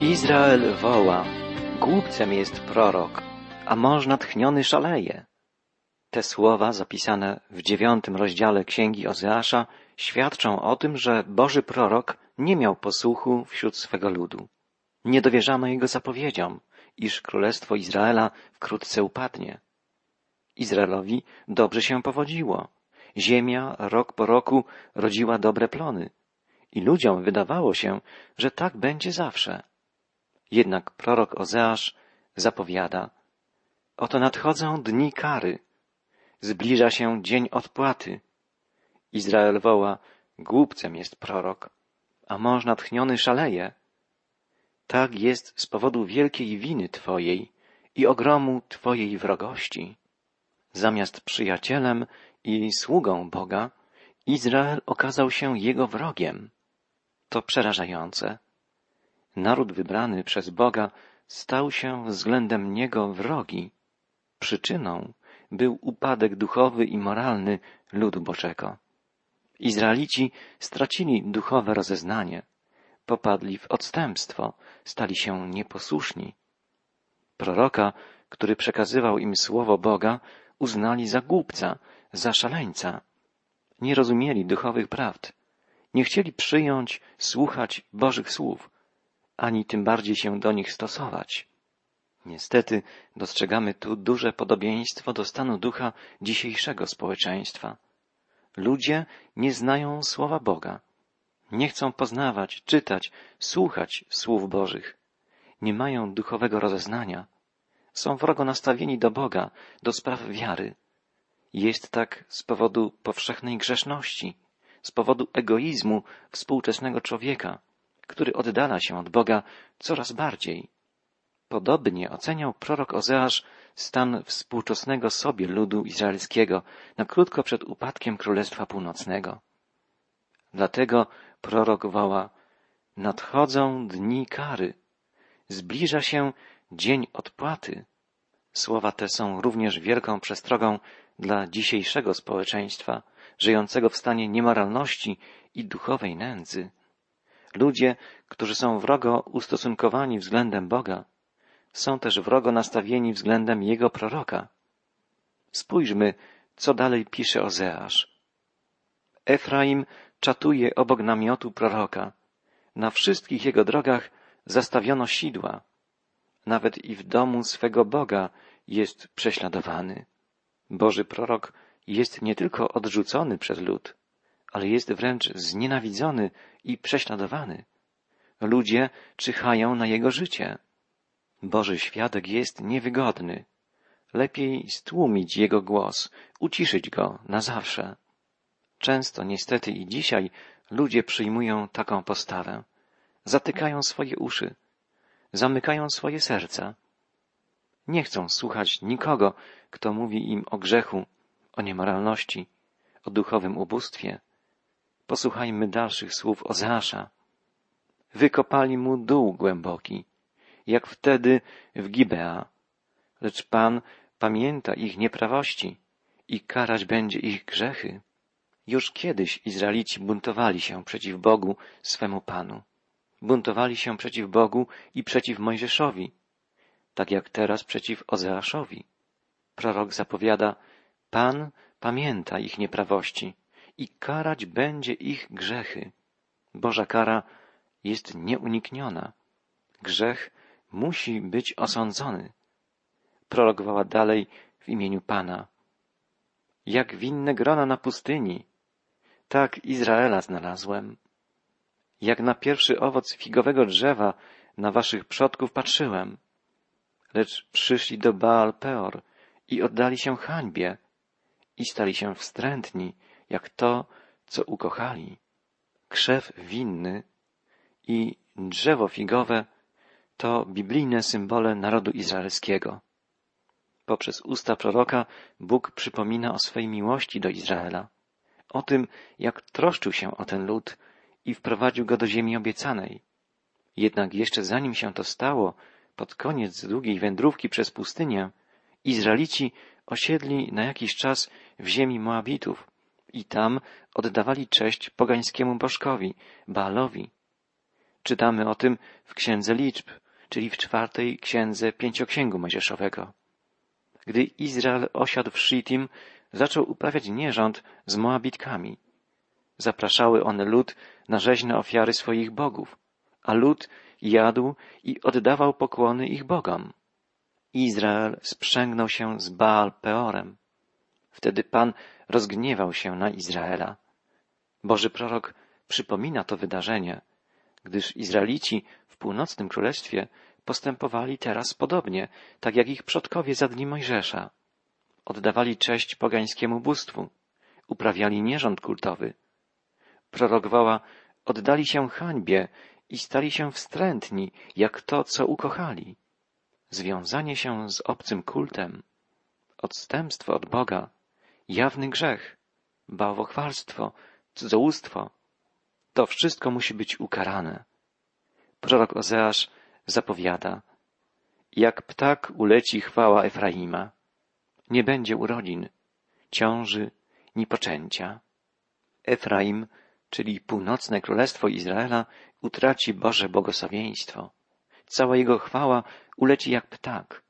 Izrael woła, głupcem jest prorok, a mąż natchniony szaleje. Te słowa zapisane w dziewiątym rozdziale Księgi Ozeasza świadczą o tym, że Boży prorok nie miał posłuchu wśród swego ludu. Nie dowierzano jego zapowiedziom, iż królestwo Izraela wkrótce upadnie. Izraelowi dobrze się powodziło. Ziemia rok po roku rodziła dobre plony i ludziom wydawało się, że tak będzie zawsze. Jednak prorok Ozeasz zapowiada, oto nadchodzą dni kary, zbliża się dzień odpłaty. Izrael woła, głupcem jest prorok, a mąż natchniony szaleje. Tak jest z powodu wielkiej winy Twojej i ogromu Twojej wrogości. Zamiast przyjacielem i sługą Boga, Izrael okazał się jego wrogiem. To przerażające. Naród wybrany przez Boga stał się względem niego wrogi. Przyczyną był upadek duchowy i moralny ludu Boczego. Izraelici stracili duchowe rozeznanie, popadli w odstępstwo, stali się nieposłuszni. Proroka, który przekazywał im słowo Boga, uznali za głupca, za szaleńca. Nie rozumieli duchowych prawd. Nie chcieli przyjąć, słuchać Bożych słów, ani tym bardziej się do nich stosować. Niestety dostrzegamy tu duże podobieństwo do stanu ducha dzisiejszego społeczeństwa. Ludzie nie znają słowa Boga. Nie chcą poznawać, czytać, słuchać słów Bożych. Nie mają duchowego rozeznania. Są wrogo nastawieni do Boga, do spraw wiary. Jest tak z powodu powszechnej grzeszności, z powodu egoizmu współczesnego człowieka, który oddala się od Boga coraz bardziej. Podobnie oceniał prorok Ozeasz stan współczesnego sobie ludu izraelskiego na krótko przed upadkiem Królestwa Północnego. Dlatego prorok woła Nadchodzą dni kary, zbliża się dzień odpłaty. Słowa te są również wielką przestrogą dla dzisiejszego społeczeństwa, żyjącego w stanie niemoralności i duchowej nędzy. Ludzie, którzy są wrogo ustosunkowani względem Boga, są też wrogo nastawieni względem Jego proroka. Spójrzmy, co dalej pisze Ozeasz. Efraim czatuje obok namiotu proroka. Na wszystkich jego drogach zastawiono sidła. Nawet i w domu swego Boga jest prześladowany. Boży prorok jest nie tylko odrzucony przez lud, ale jest wręcz znienawidzony i prześladowany. Ludzie czyhają na jego życie. Boży świadek jest niewygodny. Lepiej stłumić jego głos, uciszyć go na zawsze. Często niestety i dzisiaj ludzie przyjmują taką postawę. Zatykają swoje uszy, zamykają swoje serca. Nie chcą słuchać nikogo, kto mówi im o grzechu, o niemoralności, o duchowym ubóstwie. Posłuchajmy dalszych słów Ozeasza. Wykopali mu dół głęboki, jak wtedy w Gibea. Lecz Pan pamięta ich nieprawości i karać będzie ich grzechy. Już kiedyś Izraelici buntowali się przeciw Bogu, swemu Panu. Buntowali się przeciw Bogu i przeciw Mojżeszowi, tak jak teraz przeciw Ozeaszowi. Prorok zapowiada, Pan pamięta ich nieprawości i karać będzie ich grzechy. Boża kara jest nieunikniona. Grzech musi być osądzony. Prorok woła dalej w imieniu Pana. Jak winne grona na pustyni, tak Izraela znalazłem. Jak na pierwszy owoc figowego drzewa na waszych przodków patrzyłem. Lecz przyszli do Baal Peor i oddali się hańbie i stali się wstrętni, jak to, co ukochali. Krzew winny i drzewo figowe to biblijne symbole narodu izraelskiego. Poprzez usta proroka Bóg przypomina o swej miłości do Izraela, o tym, jak troszczył się o ten lud i wprowadził go do ziemi obiecanej. Jednak jeszcze zanim się to stało, pod koniec długiej wędrówki przez pustynię, Izraelici osiedli na jakiś czas w ziemi Moabitów i tam oddawali cześć pogańskiemu bożkowi, Baalowi. Czytamy o tym w Księdze Liczb, czyli w czwartej Księdze Pięcioksięgu Mojżeszowego. Gdy Izrael osiadł w Shittim, zaczął uprawiać nierząd z Moabitkami. Zapraszały one lud na rzeźne ofiary swoich bogów, a lud jadł i oddawał pokłony ich bogom. Izrael sprzęgnął się z Baal Peorem. Wtedy Pan rozgniewał się na Izraela. Boży prorok przypomina to wydarzenie, gdyż Izraelici w północnym królestwie postępowali teraz podobnie, tak jak ich przodkowie za dni Mojżesza. Oddawali cześć pogańskiemu bóstwu, uprawiali nierząd kultowy. Prorok woła, oddali się hańbie i stali się wstrętni, jak to, co ukochali. Związanie się z obcym kultem, odstępstwo od Boga, jawny grzech, bałwochwalstwo, cudzołóstwo, to wszystko musi być ukarane. Prorok Ozeasz zapowiada, jak ptak uleci chwała Efraima. Nie będzie urodzin, ciąży, ni poczęcia. Efraim, czyli północne królestwo Izraela, utraci Boże błogosławieństwo. Cała jego chwała uleci jak ptak.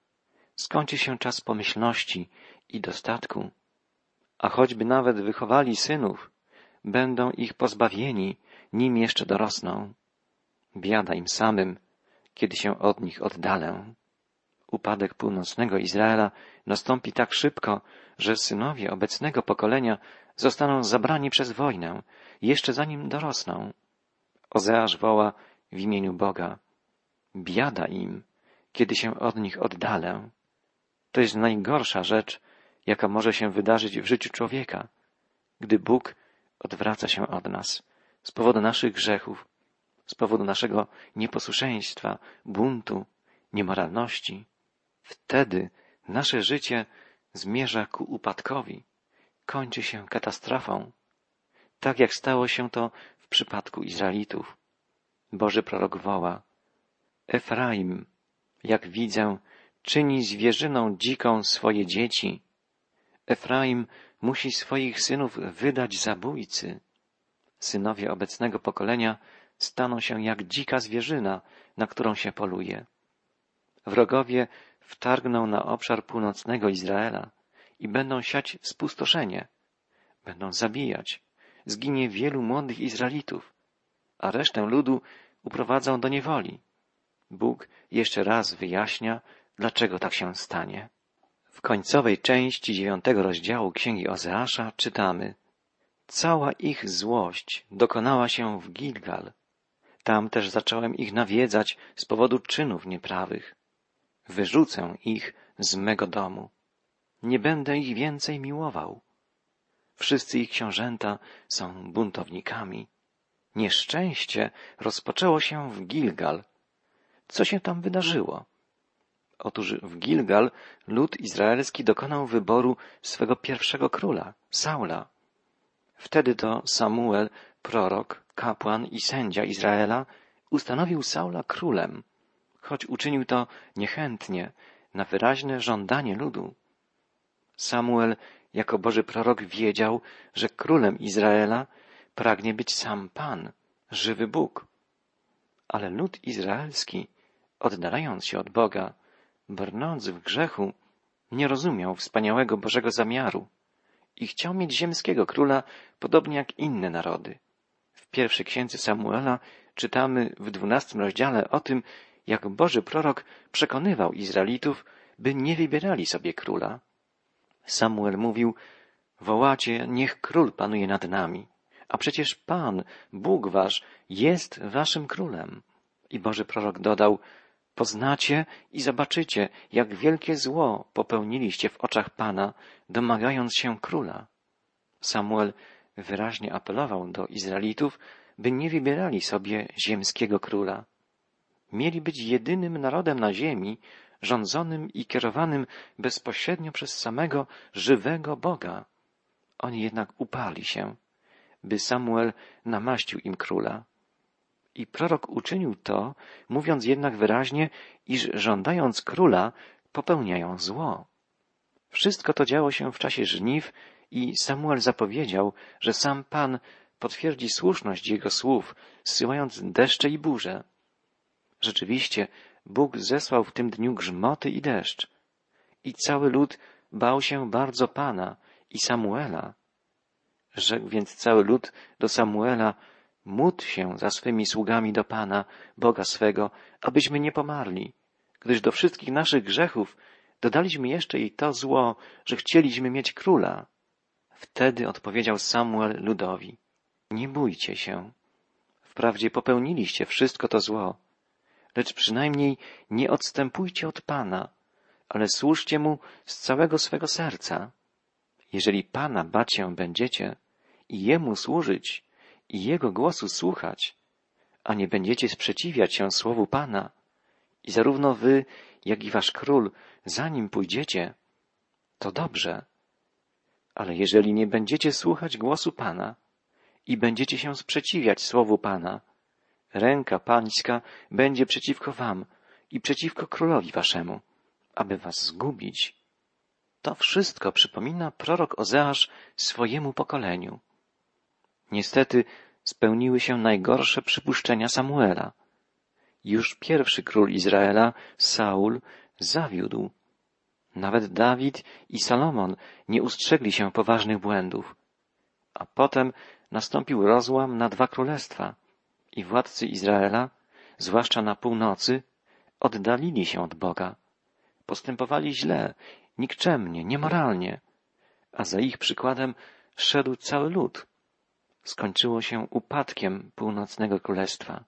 Skończy się czas pomyślności i dostatku. A choćby nawet wychowali synów, będą ich pozbawieni, nim jeszcze dorosną. Biada im samym, kiedy się od nich oddalę. Upadek północnego Izraela nastąpi tak szybko, że synowie obecnego pokolenia zostaną zabrani przez wojnę, jeszcze zanim dorosną. Ozeasz woła w imieniu Boga. Biada im, kiedy się od nich oddalę. To jest najgorsza rzecz, jaka może się wydarzyć w życiu człowieka, gdy Bóg odwraca się od nas z powodu naszych grzechów, z powodu naszego nieposłuszeństwa, buntu, niemoralności. Wtedy nasze życie zmierza ku upadkowi, kończy się katastrofą, tak jak stało się to w przypadku Izraelitów. Boży prorok woła, Efraim, jak widzę, czyni zwierzyną dziką swoje dzieci. Efraim musi swoich synów wydać zabójcy. Synowie obecnego pokolenia staną się jak dzika zwierzyna, na którą się poluje. Wrogowie wtargną na obszar północnego Izraela i będą siać spustoszenie. Będą zabijać. Zginie wielu młodych Izraelitów, a resztę ludu uprowadzą do niewoli. Bóg jeszcze raz wyjaśnia, dlaczego tak się stanie. W końcowej części dziewiątego rozdziału Księgi Ozeasza czytamy Cała ich złość dokonała się w Gilgal. Tam też zacząłem ich nawiedzać z powodu czynów nieprawych. Wyrzucę ich z mego domu. Nie będę ich więcej miłował. Wszyscy ich książęta są buntownikami. Nieszczęście rozpoczęło się w Gilgal. Co się tam wydarzyło? Otóż w Gilgal lud izraelski dokonał wyboru swego pierwszego króla, Saula. Wtedy to Samuel, prorok, kapłan i sędzia Izraela, ustanowił Saula królem, choć uczynił to niechętnie, na wyraźne żądanie ludu. Samuel, jako Boży prorok, wiedział, że królem Izraela pragnie być sam Pan, żywy Bóg. Ale lud izraelski, oddalając się od Boga, brnąc w grzechu, nie rozumiał wspaniałego Bożego zamiaru i chciał mieć ziemskiego króla, podobnie jak inne narody. W pierwszej księdze Samuela czytamy w dwunastym rozdziale o tym, jak Boży prorok przekonywał Izraelitów, by nie wybierali sobie króla. Samuel mówił, wołacie, niech król panuje nad nami, a przecież Pan, Bóg wasz, jest waszym królem. I Boży prorok dodał, Poznacie i zobaczycie, jak wielkie zło popełniliście w oczach Pana, domagając się króla. Samuel wyraźnie apelował do Izraelitów, by nie wybierali sobie ziemskiego króla. Mieli być jedynym narodem na ziemi, rządzonym i kierowanym bezpośrednio przez samego żywego Boga. Oni jednak upali się, by Samuel namaścił im króla. I prorok uczynił to, mówiąc jednak wyraźnie, iż żądając króla, popełniają zło. Wszystko to działo się w czasie żniw i Samuel zapowiedział, że sam Pan potwierdzi słuszność Jego słów, zsyłając deszcze i burze. Rzeczywiście, Bóg zesłał w tym dniu grzmoty i deszcz. I cały lud bał się bardzo Pana i Samuela. Rzekł więc cały lud do Samuela, módl się za swymi sługami do Pana, Boga swego, abyśmy nie pomarli, gdyż do wszystkich naszych grzechów dodaliśmy jeszcze i to zło, że chcieliśmy mieć króla. Wtedy odpowiedział Samuel ludowi, nie bójcie się. Wprawdzie popełniliście wszystko to zło, lecz przynajmniej nie odstępujcie od Pana, ale służcie Mu z całego swego serca. Jeżeli Pana bać się będziecie i Jemu służyć i Jego głosu słuchać, a nie będziecie sprzeciwiać się słowu Pana, i zarówno wy, jak i wasz król, zanim pójdziecie, to dobrze. Ale jeżeli nie będziecie słuchać głosu Pana i będziecie się sprzeciwiać słowu Pana, ręka pańska będzie przeciwko wam i przeciwko królowi waszemu, aby was zgubić. To wszystko przypomina prorok Ozeasz swojemu pokoleniu. Niestety spełniły się najgorsze przypuszczenia Samuela. Już pierwszy król Izraela, Saul, zawiódł. Nawet Dawid i Salomon nie ustrzegli się poważnych błędów. A potem nastąpił rozłam na dwa królestwa i władcy Izraela, zwłaszcza na północy, oddalili się od Boga. Postępowali źle, nikczemnie, niemoralnie, a za ich przykładem szedł cały lud. Skończyło się upadkiem północnego królestwa,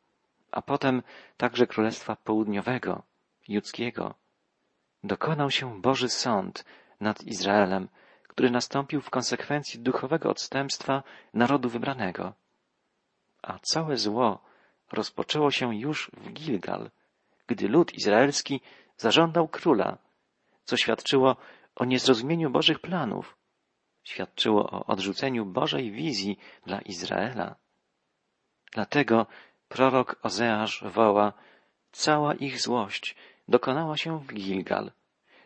a potem także królestwa południowego, judzkiego. Dokonał się Boży sąd nad Izraelem, który nastąpił w konsekwencji duchowego odstępstwa narodu wybranego. A całe zło rozpoczęło się już w Gilgal, gdy lud izraelski zażądał króla, co świadczyło o niezrozumieniu Bożych planów, świadczyło o odrzuceniu Bożej wizji dla Izraela. Dlatego prorok Ozeasz woła, cała ich złość dokonała się w Gilgal.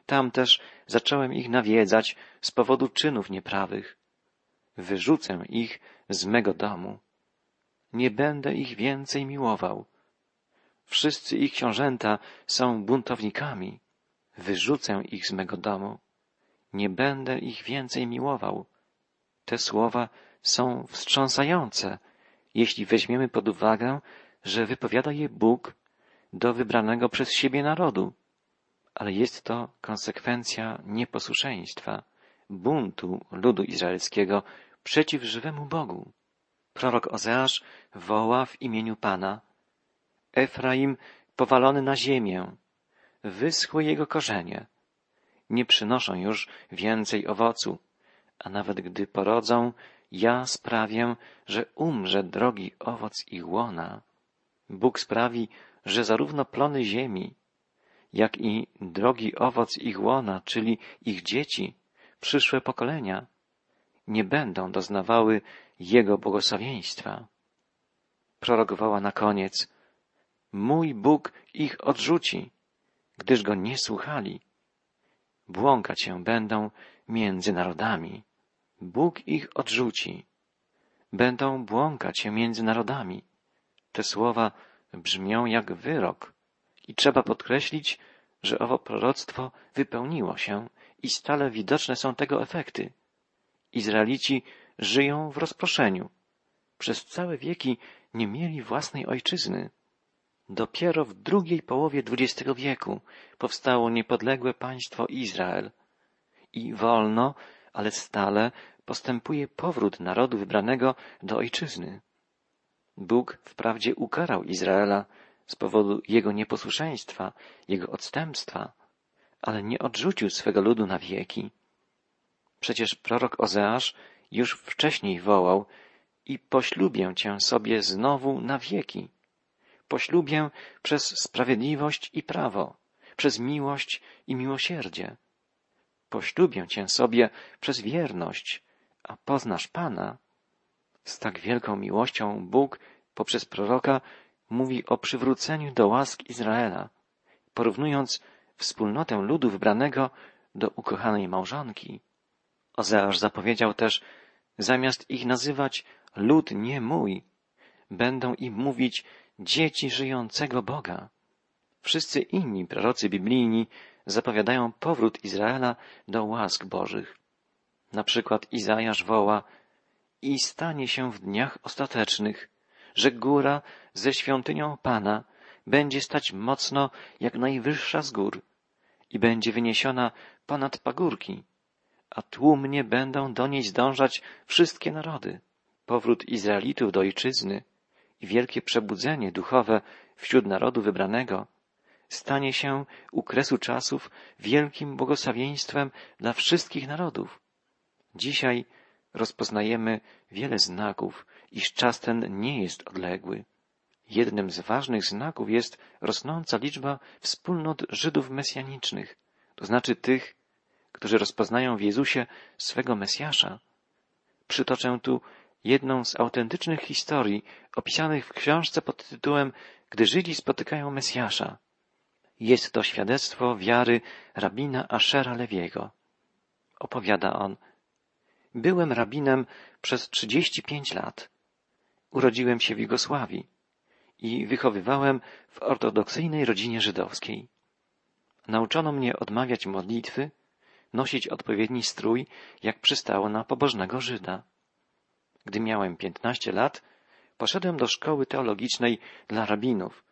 Tam też zacząłem ich nawiedzać z powodu czynów nieprawych. Wyrzucę ich z mego domu. Nie będę ich więcej miłował. Wszyscy ich książęta są buntownikami. Wyrzucę ich z mego domu. Nie będę ich więcej miłował. Te słowa są wstrząsające, jeśli weźmiemy pod uwagę, że wypowiada je Bóg do wybranego przez siebie narodu. Ale jest to konsekwencja nieposłuszeństwa, buntu ludu izraelskiego przeciw żywemu Bogu. Prorok Ozeasz woła w imieniu Pana. Efraim powalony na ziemię, wyschły jego korzenie. Nie przynoszą już więcej owocu, a nawet gdy porodzą, ja sprawię, że umrze drogi owoc ich łona. Bóg sprawi, że zarówno plony ziemi, jak i drogi owoc ich łona, czyli ich dzieci, przyszłe pokolenia, nie będą doznawały Jego błogosławieństwa. Prorokowała na koniec, mój Bóg ich odrzuci, gdyż Go nie słuchali. Błąkać się będą między narodami. Bóg ich odrzuci. Będą błąkać się między narodami. Te słowa brzmią jak wyrok i trzeba podkreślić, że owo proroctwo wypełniło się i stale widoczne są tego efekty. Izraelici żyją w rozproszeniu. Przez całe wieki nie mieli własnej ojczyzny. Dopiero w drugiej połowie XX wieku powstało niepodległe państwo Izrael i wolno, ale stale postępuje powrót narodu wybranego do ojczyzny. Bóg wprawdzie ukarał Izraela z powodu jego nieposłuszeństwa, jego odstępstwa, ale nie odrzucił swego ludu na wieki. Przecież prorok Ozeasz już wcześniej wołał i poślubię cię sobie znowu na wieki. Poślubię przez sprawiedliwość i prawo, przez miłość i miłosierdzie. Poślubię cię sobie przez wierność, a poznasz Pana. Z tak wielką miłością Bóg poprzez proroka mówi o przywróceniu do łask Izraela, porównując wspólnotę ludu wybranego do ukochanej małżonki. Ozeasz zapowiedział też, zamiast ich nazywać lud nie mój. Będą im mówić dzieci żyjącego Boga. Wszyscy inni prorocy biblijni zapowiadają powrót Izraela do łask Bożych. Na przykład Izajasz woła i stanie się w dniach ostatecznych, że góra ze świątynią Pana będzie stać mocno jak najwyższa z gór i będzie wyniesiona ponad pagórki, a tłumnie będą do niej zdążać wszystkie narody. Powrót Izraelitów do ojczyzny wielkie przebudzenie duchowe wśród narodu wybranego stanie się u kresu czasów wielkim błogosławieństwem dla wszystkich narodów. Dzisiaj rozpoznajemy wiele znaków, iż czas ten nie jest odległy. Jednym z ważnych znaków jest rosnąca liczba wspólnot Żydów mesjanicznych, to znaczy tych, którzy rozpoznają w Jezusie swego Mesjasza. Przytoczę tu jedną z autentycznych historii opisanych w książce pod tytułem Gdy Żydzi spotykają Mesjasza. Jest to świadectwo wiary rabina Ashera Lewiego. Opowiada on, byłem rabinem przez trzydzieści pięć lat. Urodziłem się w Jugosławii i wychowywałem w ortodoksyjnej rodzinie żydowskiej. Nauczono mnie odmawiać modlitwy, nosić odpowiedni strój, jak przystało na pobożnego Żyda. Gdy miałem piętnaście lat, poszedłem do szkoły teologicznej dla rabinów,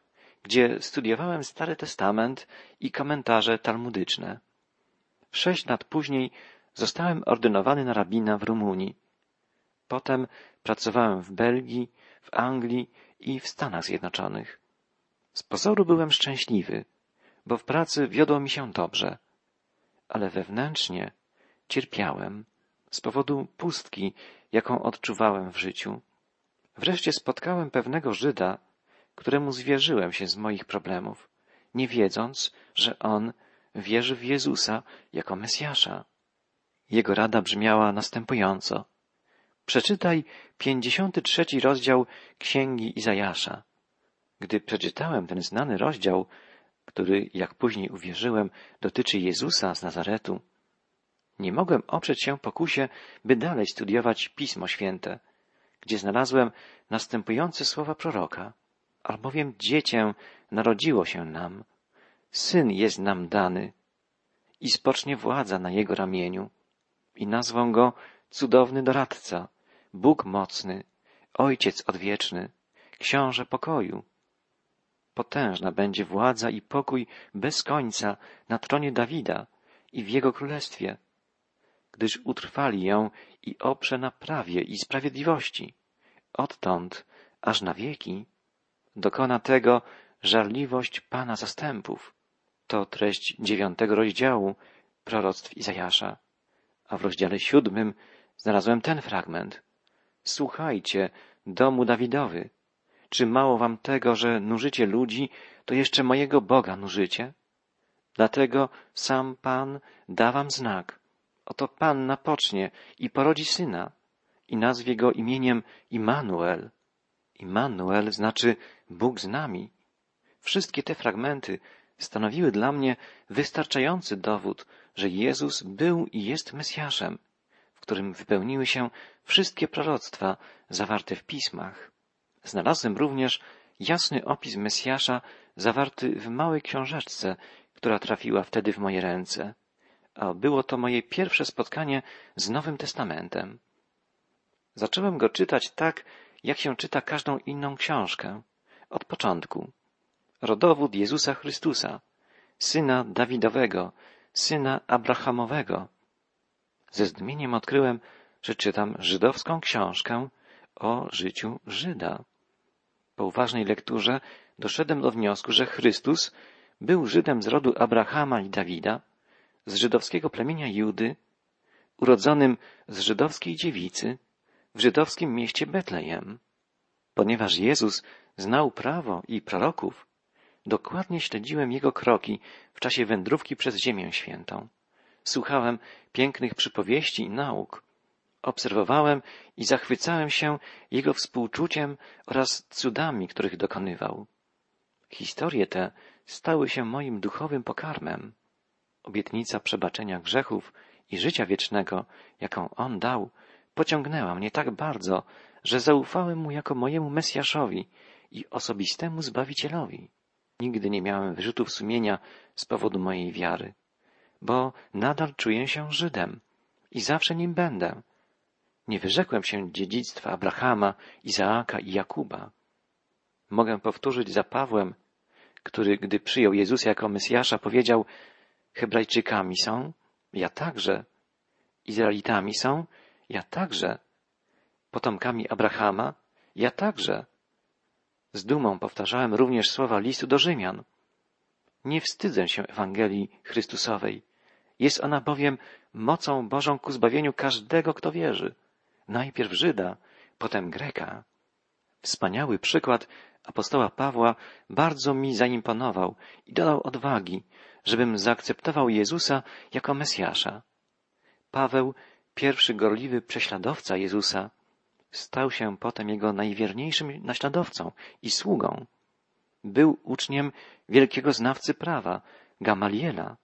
gdzie studiowałem Stary Testament i komentarze talmudyczne. Sześć lat później zostałem ordynowany na rabina w Rumunii. Potem pracowałem w Belgii, w Anglii i w Stanach Zjednoczonych. Z pozoru byłem szczęśliwy, bo w pracy wiodło mi się dobrze, ale wewnętrznie cierpiałem z powodu pustki, jaką odczuwałem w życiu. Wreszcie spotkałem pewnego Żyda, któremu zwierzyłem się z moich problemów, nie wiedząc, że on wierzy w Jezusa jako Mesjasza. Jego rada brzmiała następująco. Przeczytaj pięćdziesiąty trzeci rozdział Księgi Izajasza. Gdy przeczytałem ten znany rozdział, który, jak później uwierzyłem, dotyczy Jezusa z Nazaretu, nie mogłem oprzeć się pokusie, by dalej studiować Pismo Święte, gdzie znalazłem następujące słowa proroka. Albowiem dziecię narodziło się nam, syn jest nam dany i spocznie władza na jego ramieniu i nazwą go cudowny doradca, Bóg mocny, Ojciec odwieczny, Książę pokoju. Potężna będzie władza i pokój bez końca na tronie Dawida i w jego królestwie, gdyż utrwali ją i oprze na prawie i sprawiedliwości. Odtąd, aż na wieki, dokona tego żarliwość Pana zastępów. To treść dziewiątego rozdziału proroctw Izajasza. A w rozdziale siódmym znalazłem ten fragment. Słuchajcie, domu Dawidowy, czy mało wam tego, że nużycie ludzi, to jeszcze mojego Boga nużycie? Dlatego sam Pan da wam znak. Oto Pan napocznie i porodzi syna i nazwie go imieniem Immanuel. Immanuel znaczy Bóg z nami. Wszystkie te fragmenty stanowiły dla mnie wystarczający dowód, że Jezus był i jest Mesjaszem, w którym wypełniły się wszystkie proroctwa zawarte w pismach. Znalazłem również jasny opis Mesjasza zawarty w małej książeczce, która trafiła wtedy w moje ręce, a było to moje pierwsze spotkanie z Nowym Testamentem. Zacząłem go czytać tak, jak się czyta każdą inną książkę, od początku. Rodowód Jezusa Chrystusa, syna Dawidowego, syna Abrahamowego. Ze zdumieniem odkryłem, że czytam żydowską książkę o życiu Żyda. Po uważnej lekturze doszedłem do wniosku, że Chrystus był Żydem z rodu Abrahama i Dawida, z żydowskiego plemienia Judy, urodzonym z żydowskiej dziewicy w żydowskim mieście Betlejem. Ponieważ Jezus znał prawo i proroków, dokładnie śledziłem jego kroki w czasie wędrówki przez Ziemię Świętą. Słuchałem pięknych przypowieści i nauk. Obserwowałem i zachwycałem się jego współczuciem oraz cudami, których dokonywał. Historie te stały się moim duchowym pokarmem. Obietnica przebaczenia grzechów i życia wiecznego, jaką on dał, pociągnęła mnie tak bardzo, że zaufałem mu jako mojemu Mesjaszowi i osobistemu Zbawicielowi. Nigdy nie miałem wyrzutów sumienia z powodu mojej wiary, bo nadal czuję się Żydem i zawsze nim będę. Nie wyrzekłem się dziedzictwa Abrahama, Izaaka i Jakuba. Mogę powtórzyć za Pawłem, który, gdy przyjął Jezusa jako Mesjasza, powiedział Hebrajczykami są, ja także. Izraelitami są, ja także. Potomkami Abrahama, ja także. Z dumą powtarzałem również słowa listu do Rzymian. Nie wstydzę się Ewangelii Chrystusowej. Jest ona bowiem mocą Bożą ku zbawieniu każdego, kto wierzy. Najpierw Żyda, potem Greka. Wspaniały przykład apostoła Pawła bardzo mi zaimponował i dodał odwagi, żebym zaakceptował Jezusa jako Mesjasza. Paweł, pierwszy gorliwy prześladowca Jezusa, stał się potem jego najwierniejszym naśladowcą i sługą. Był uczniem wielkiego znawcy prawa, Gamaliela.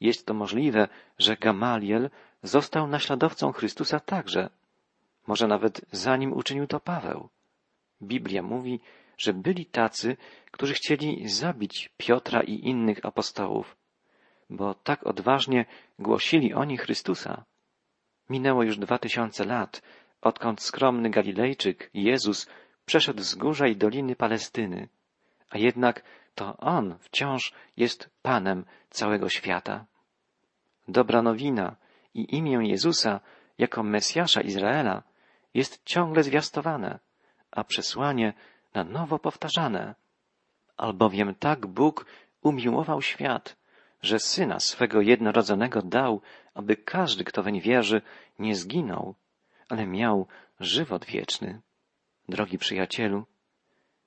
Jest to możliwe, że Gamaliel został naśladowcą Chrystusa także. Może nawet zanim uczynił to Paweł. Biblia mówi, że byli tacy, którzy chcieli zabić Piotra i innych apostołów, bo tak odważnie głosili oni Chrystusa. Minęło już dwa tysiące lat, odkąd skromny Galilejczyk, Jezus, przeszedł z górza i doliny Palestyny, a jednak to On wciąż jest Panem całego świata. Dobra nowina i imię Jezusa jako Mesjasza Izraela jest ciągle zwiastowane, a przesłanie na nowo powtarzane. Albowiem tak Bóg umiłował świat, że Syna swego jednorodzonego dał, aby każdy, kto weń wierzy, nie zginął, ale miał żywot wieczny. Drogi przyjacielu,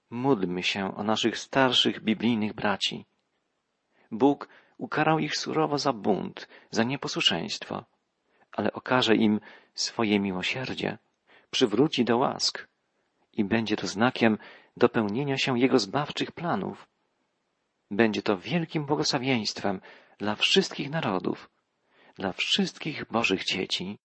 módlmy się o naszych starszych biblijnych braci. Bóg ukarał ich surowo za bunt, za nieposłuszeństwo, ale okaże im swoje miłosierdzie, przywróci do łask i będzie to znakiem dopełnienia się Jego zbawczych planów. Będzie to wielkim błogosławieństwem dla wszystkich narodów, dla wszystkich Bożych dzieci.